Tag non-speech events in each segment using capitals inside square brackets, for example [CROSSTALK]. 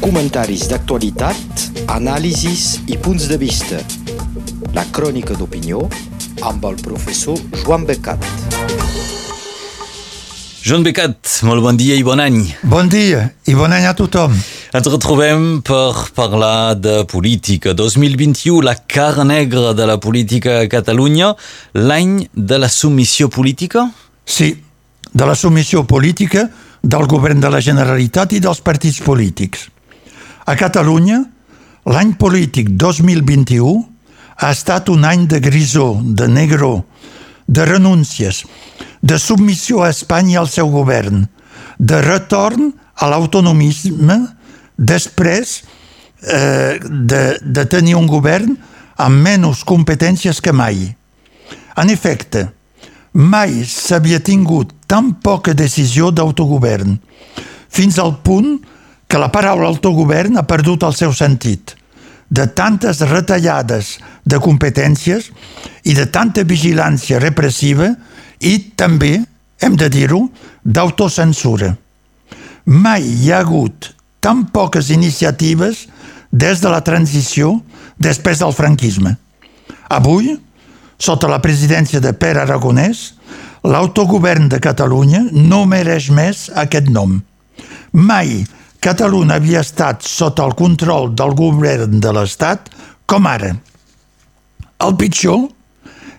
Comentaris d'actualitat, anàlisis i punts de vista. La crònica d'opinió amb el professor Joan Becat. Joan Becat, molt bon dia i bon any. Bon dia i bon any a tothom. Ens retrobem per parlar de política. 2021, la cara negra de la política a Catalunya, l'any de la submissió política? Sí, de la submissió política del govern de la Generalitat i dels partits polítics. A Catalunya, l'any polític 2021 ha estat un any de grisó, de negro, de renúncies, de submissió a Espanya i al seu govern, de retorn a l'autonomisme després eh, de, de tenir un govern amb menys competències que mai. En efecte, mai s'havia tingut tan poca decisió d'autogovern, fins al punt que la paraula autogovern ha perdut el seu sentit. De tantes retallades de competències i de tanta vigilància repressiva i també, hem de dir-ho, d'autocensura. Mai hi ha hagut tan poques iniciatives des de la transició després del franquisme. Avui, sota la presidència de Pere Aragonès, l'autogovern de Catalunya no mereix més aquest nom. Mai Catalunya havia estat sota el control del govern de l'Estat com ara. El pitjor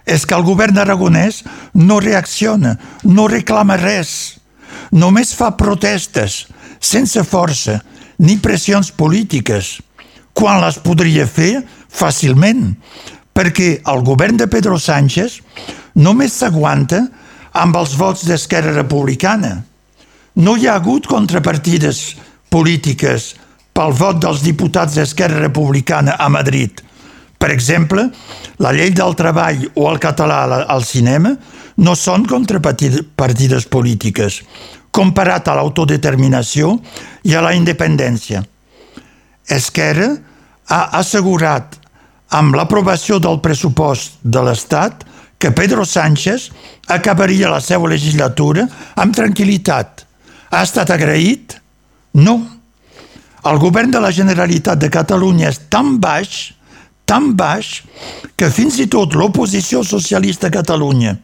és que el govern aragonès no reacciona, no reclama res, només fa protestes, sense força ni pressions polítiques, quan les podria fer fàcilment, perquè el govern de Pedro Sánchez només s'aguanta amb els vots d'Esquerra Republicana. No hi ha hagut contrapartides polítiques pel vot dels diputats d'Esquerra Republicana a Madrid. Per exemple, la llei del treball o el català al cinema no són contrapartides polítiques, comparat a l'autodeterminació i a la independència. Esquerra ha assegurat amb l'aprovació del pressupost de l'Estat que Pedro Sánchez acabaria la seva legislatura amb tranquil·litat. Ha estat agraït? No. El govern de la Generalitat de Catalunya és tan baix, tan baix, que fins i tot l'oposició socialista a Catalunya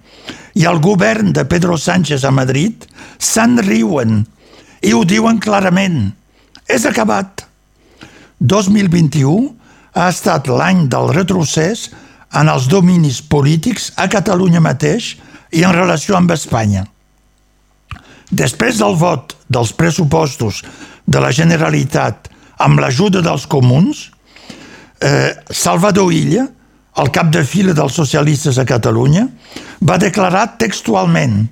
i el govern de Pedro Sánchez a Madrid se'n riuen i ho diuen clarament. És acabat. 2021 ha estat l'any del retrocés en els dominis polítics a Catalunya mateix i en relació amb Espanya. Després del vot dels pressupostos de la Generalitat amb l'ajuda dels comuns, eh, Salvador Illa, el cap de fila dels socialistes a Catalunya, va declarar textualment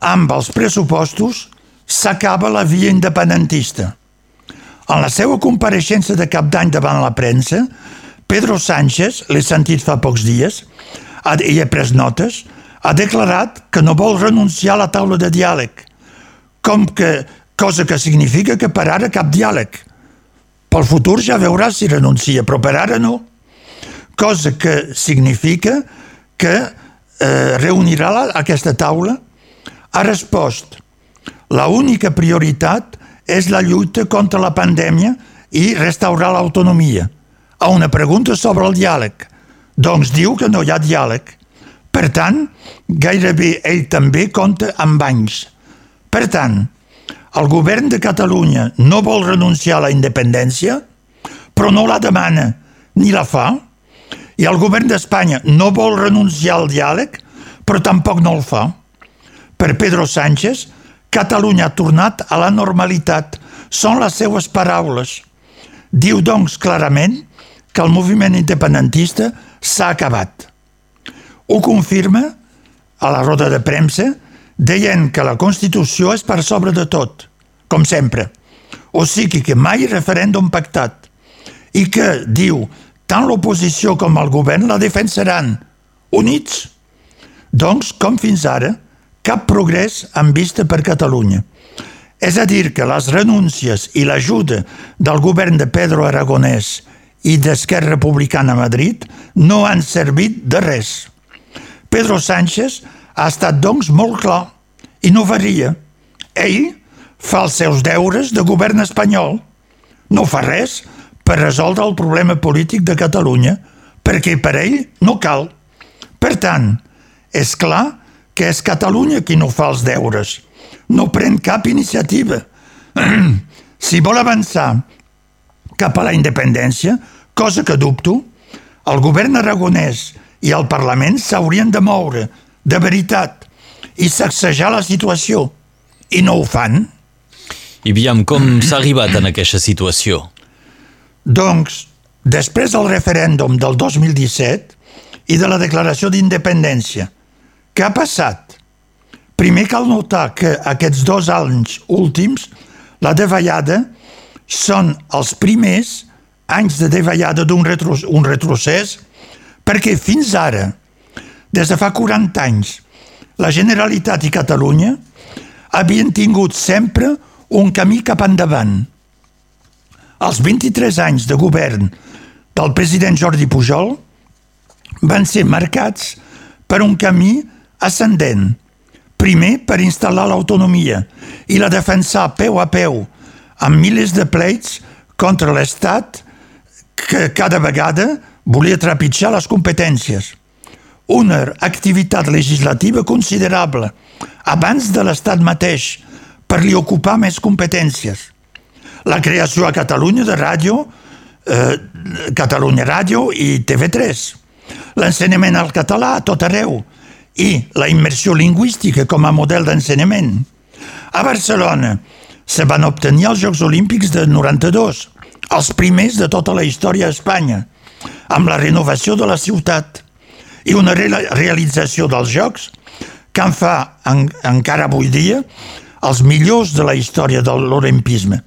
amb els pressupostos s'acaba la via independentista. En la seva compareixença de cap d'any davant la premsa, Pedro Sánchez, l'he sentit fa pocs dies, i he pres notes, ha declarat que no vol renunciar a la taula de diàleg, com que, cosa que significa que per ara cap diàleg. Pel futur ja veurà si renuncia, però per ara no. Cosa que significa que eh, reunirà la, aquesta taula, ha respost la única prioritat és la lluita contra la pandèmia i restaurar l'autonomia. A una pregunta sobre el diàleg, doncs diu que no hi ha diàleg. Per tant, gairebé ell també compta amb anys. Per tant, el govern de Catalunya no vol renunciar a la independència, però no la demana ni la fa, i el govern d'Espanya no vol renunciar al diàleg, però tampoc no el fa. Per Pedro Sánchez, Catalunya ha tornat a la normalitat. Són les seues paraules. Diu, doncs, clarament que el moviment independentista s'ha acabat. Ho confirma a la roda de premsa deien que la Constitució és per sobre de tot, com sempre. O sigui que mai referèndum pactat. I que, diu, tant l'oposició com el govern la defensaran, units. Doncs, com fins ara, cap progrés en vista per Catalunya. És a dir, que les renúncies i l'ajuda del govern de Pedro Aragonès i d'Esquerra Republicana a Madrid no han servit de res. Pedro Sánchez ha estat, doncs, molt clar i no varia. Ell fa els seus deures de govern espanyol no fa res per resoldre el problema polític de Catalunya, perquè per ell no cal. Per tant, és clar que és Catalunya qui no fa els deures. No pren cap iniciativa. [CLEARS THROAT] si vol avançar cap a la independència, cosa que dubto, el govern aragonès i el Parlament s'haurien de moure, de veritat, i sacsejar la situació. I no ho fan. I aviam, com [CLEARS THROAT] s'ha arribat en aquesta situació? Doncs, després del referèndum del 2017 i de la declaració d'independència, què ha passat? Primer cal notar que aquests dos anys últims, la davallada, són els primers anys de davallada d'un retro, un retrocés perquè fins ara, des de fa 40 anys, la Generalitat i Catalunya havien tingut sempre un camí cap endavant. Els 23 anys de govern del president Jordi Pujol van ser marcats per un camí ascendent. Primer, per instal·lar l'autonomia i la defensar peu a peu amb milers de pleits contra l'Estat que cada vegada volia trepitjar les competències. Una activitat legislativa considerable abans de l'Estat mateix per li ocupar més competències. La creació a Catalunya de ràdio, eh, Catalunya Ràdio i TV3. L'ensenyament al català a tot arreu i la immersió lingüística com a model d'ensenyament. A Barcelona, se van obtenir els Jocs Olímpics de 92, els primers de tota la història a Espanya, amb la renovació de la ciutat i una re realització dels Jocs que en fa en, encara avui dia els millors de la història de l'olimpisme.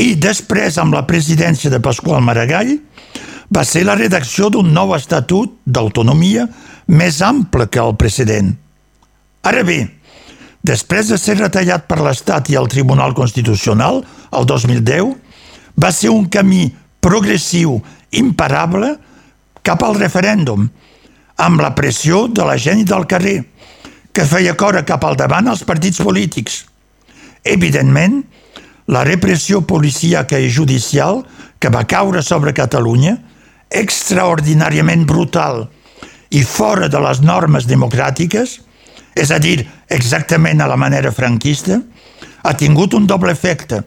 I després, amb la presidència de Pasqual Maragall, va ser la redacció d'un nou estatut d'autonomia més ample que el precedent. Ara bé, Després de ser retallat per l'Estat i el Tribunal Constitucional, el 2010, va ser un camí progressiu, imparable, cap al referèndum, amb la pressió de la gent del carrer, que feia córrer cap al davant els partits polítics. Evidentment, la repressió policíaca i judicial que va caure sobre Catalunya, extraordinàriament brutal i fora de les normes democràtiques, és a dir, exactament a la manera franquista, ha tingut un doble efecte.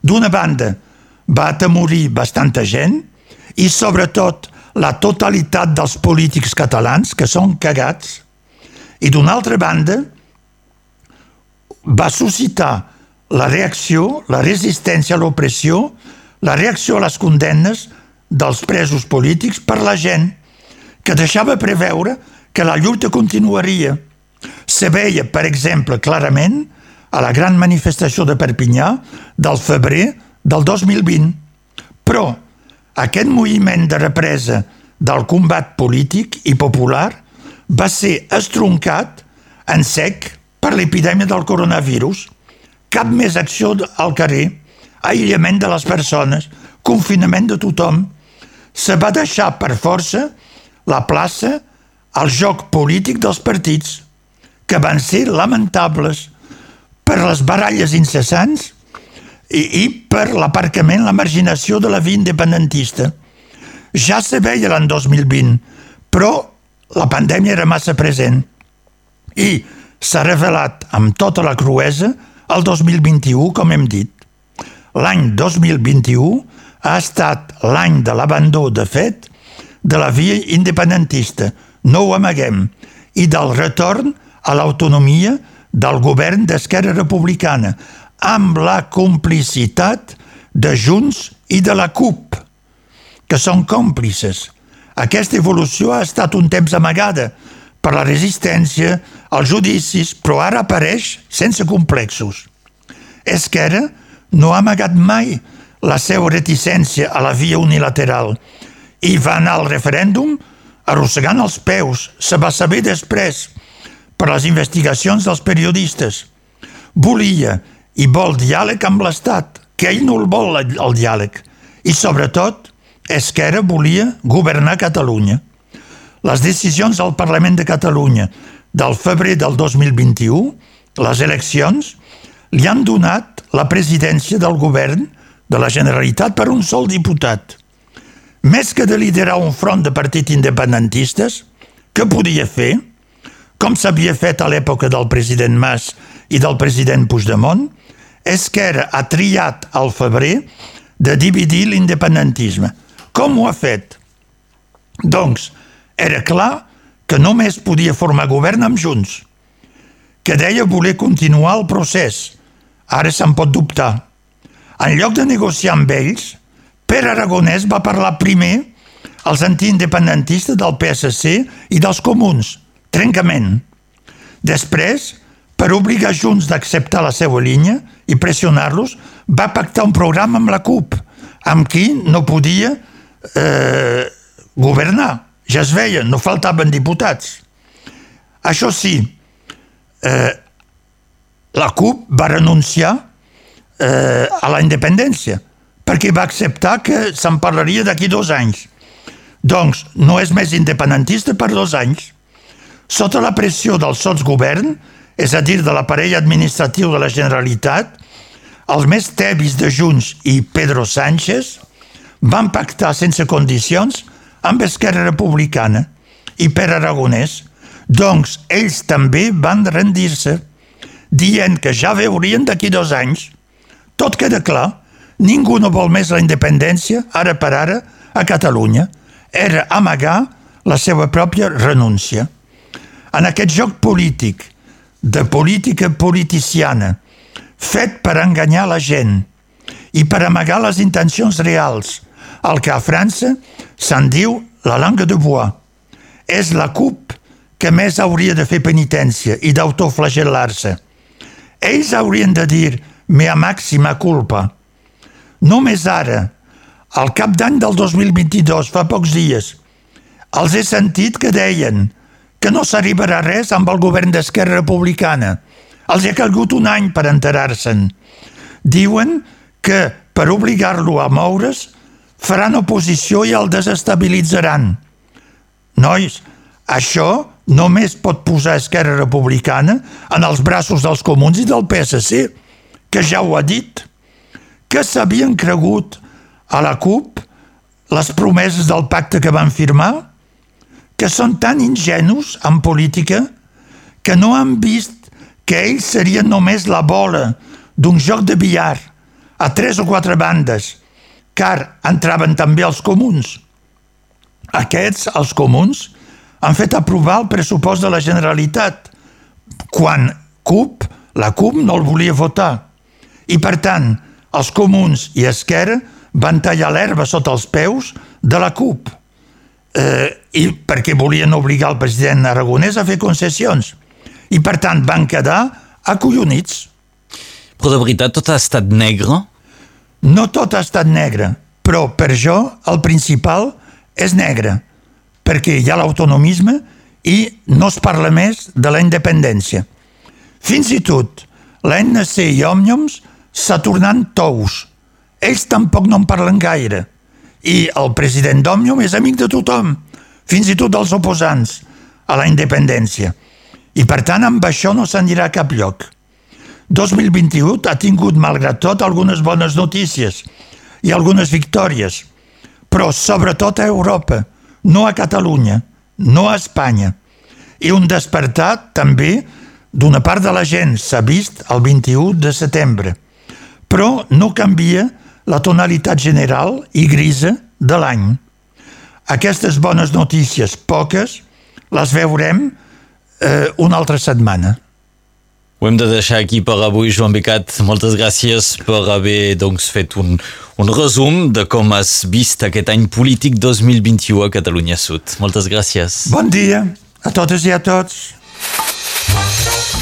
D'una banda, va atemorir bastanta gent i, sobretot, la totalitat dels polítics catalans, que són cagats, i d'una altra banda, va suscitar la reacció, la resistència a l'opressió, la reacció a les condemnes dels presos polítics per la gent, que deixava preveure que la lluita continuaria Se veia, per exemple, clarament a la gran manifestació de Perpinyà del febrer del 2020. Però aquest moviment de represa del combat polític i popular va ser estroncat en sec per l'epidèmia del coronavirus. Cap més acció al carrer, aïllament de les persones, confinament de tothom. Se va deixar per força la plaça al joc polític dels partits que van ser lamentables per les baralles incessants i, i per l'aparcament, la marginació de la via independentista. Ja se veia l'any 2020, però la pandèmia era massa present i s'ha revelat amb tota la cruesa el 2021, com hem dit. L'any 2021 ha estat l'any de l'abandó, de fet, de la via independentista, no ho amaguem, i del retorn a l'autonomia del govern d'Esquerra Republicana, amb la complicitat de Junts i de la CUP, que són còmplices. Aquesta evolució ha estat un temps amagada per la resistència, els judicis, però ara apareix sense complexos. Esquerra no ha amagat mai la seva reticència a la via unilateral i va anar al referèndum arrossegant els peus. Se va saber després per les investigacions dels periodistes. Volia i vol diàleg amb l'Estat, que ell no el vol, el diàleg. I, sobretot, Esquerra volia governar Catalunya. Les decisions del Parlament de Catalunya del febrer del 2021, les eleccions, li han donat la presidència del govern de la Generalitat per un sol diputat. Més que de liderar un front de partits independentistes, què podia fer? Com s'havia fet a l'època del president Mas i del president Puigdemont, Esquerra ha triat al febrer de dividir l'independentisme. Com ho ha fet? Doncs era clar que només podia formar govern amb Junts, que deia voler continuar el procés. Ara se'n pot dubtar. En lloc de negociar amb ells, Pere Aragonès va parlar primer als antiindependentistes del PSC i dels comuns, trencament. Després, per obligar Junts d'acceptar la seva línia i pressionar-los, va pactar un programa amb la CUP, amb qui no podia eh, governar. Ja es veia, no faltaven diputats. Això sí, eh, la CUP va renunciar eh, a la independència perquè va acceptar que se'n parlaria d'aquí dos anys. Doncs no és més independentista per dos anys. Sota la pressió del sotsgovern, és a dir, de l'aparell administratiu de la Generalitat, els més tebis de Junts i Pedro Sánchez van pactar sense condicions amb Esquerra Republicana i per Aragonès. Doncs ells també van rendir-se, dient que ja veurien d'aquí dos anys. Tot queda clar, ningú no vol més la independència, ara per ara, a Catalunya. Era amagar la seva pròpia renúncia. En aquest joc polític, de política politiciana, fet per enganyar la gent i per amagar les intencions reals, el que a França se'n diu la langue de bois. És la CUP que més hauria de fer penitència i d'autoflagel·lar-se. Ells haurien de dir mea màxima culpa. Només ara, al cap d'any del 2022, fa pocs dies, els he sentit que deien que no s'arribarà res amb el govern d'Esquerra Republicana. Els ha calgut un any per enterar-se'n. Diuen que per obligar-lo a moure's faran oposició i el desestabilitzaran. Nois, això només pot posar Esquerra Republicana en els braços dels comuns i del PSC, que ja ho ha dit, que s'havien cregut a la CUP les promeses del pacte que van firmar, que són tan ingenus en política que no han vist que ells serien només la bola d'un joc de billar a tres o quatre bandes, car entraven també els comuns. Aquests, els comuns, han fet aprovar el pressupost de la Generalitat, quan CUP, la CUP no el volia votar. I per tant, els comuns i Esquerra van tallar l'herba sota els peus de la CUP. Eh, I perquè volien obligar el president aragonès a fer concessions. I per tant van quedar acollonits. Però de veritat tot ha estat negre? No tot ha estat negre, però per jo el principal és negre, perquè hi ha l'autonomisme i no es parla més de la independència. Fins i tot l'NC i Òmniums s'ha tornant tous. Ells tampoc no en parlen gaire. I el president d'Òmnium és amic de tothom, fins i tot dels oposants a la independència. I per tant amb això no s'anirà a cap lloc. 2021 ha tingut, malgrat tot, algunes bones notícies i algunes victòries, però sobretot a Europa, no a Catalunya, no a Espanya. I un despertar també d'una part de la gent s'ha vist el 21 de setembre, però no canvia la tonalitat general i grisa de l'any. Aquestes bones notícies, poques, les veurem eh, una altra setmana. Ho hem de deixar aquí per avui, Joan Becat. Moltes gràcies per haver doncs, fet un, un resum de com has vist aquest any polític 2021 a Catalunya Sud. Moltes gràcies. Bon dia a totes i a tots.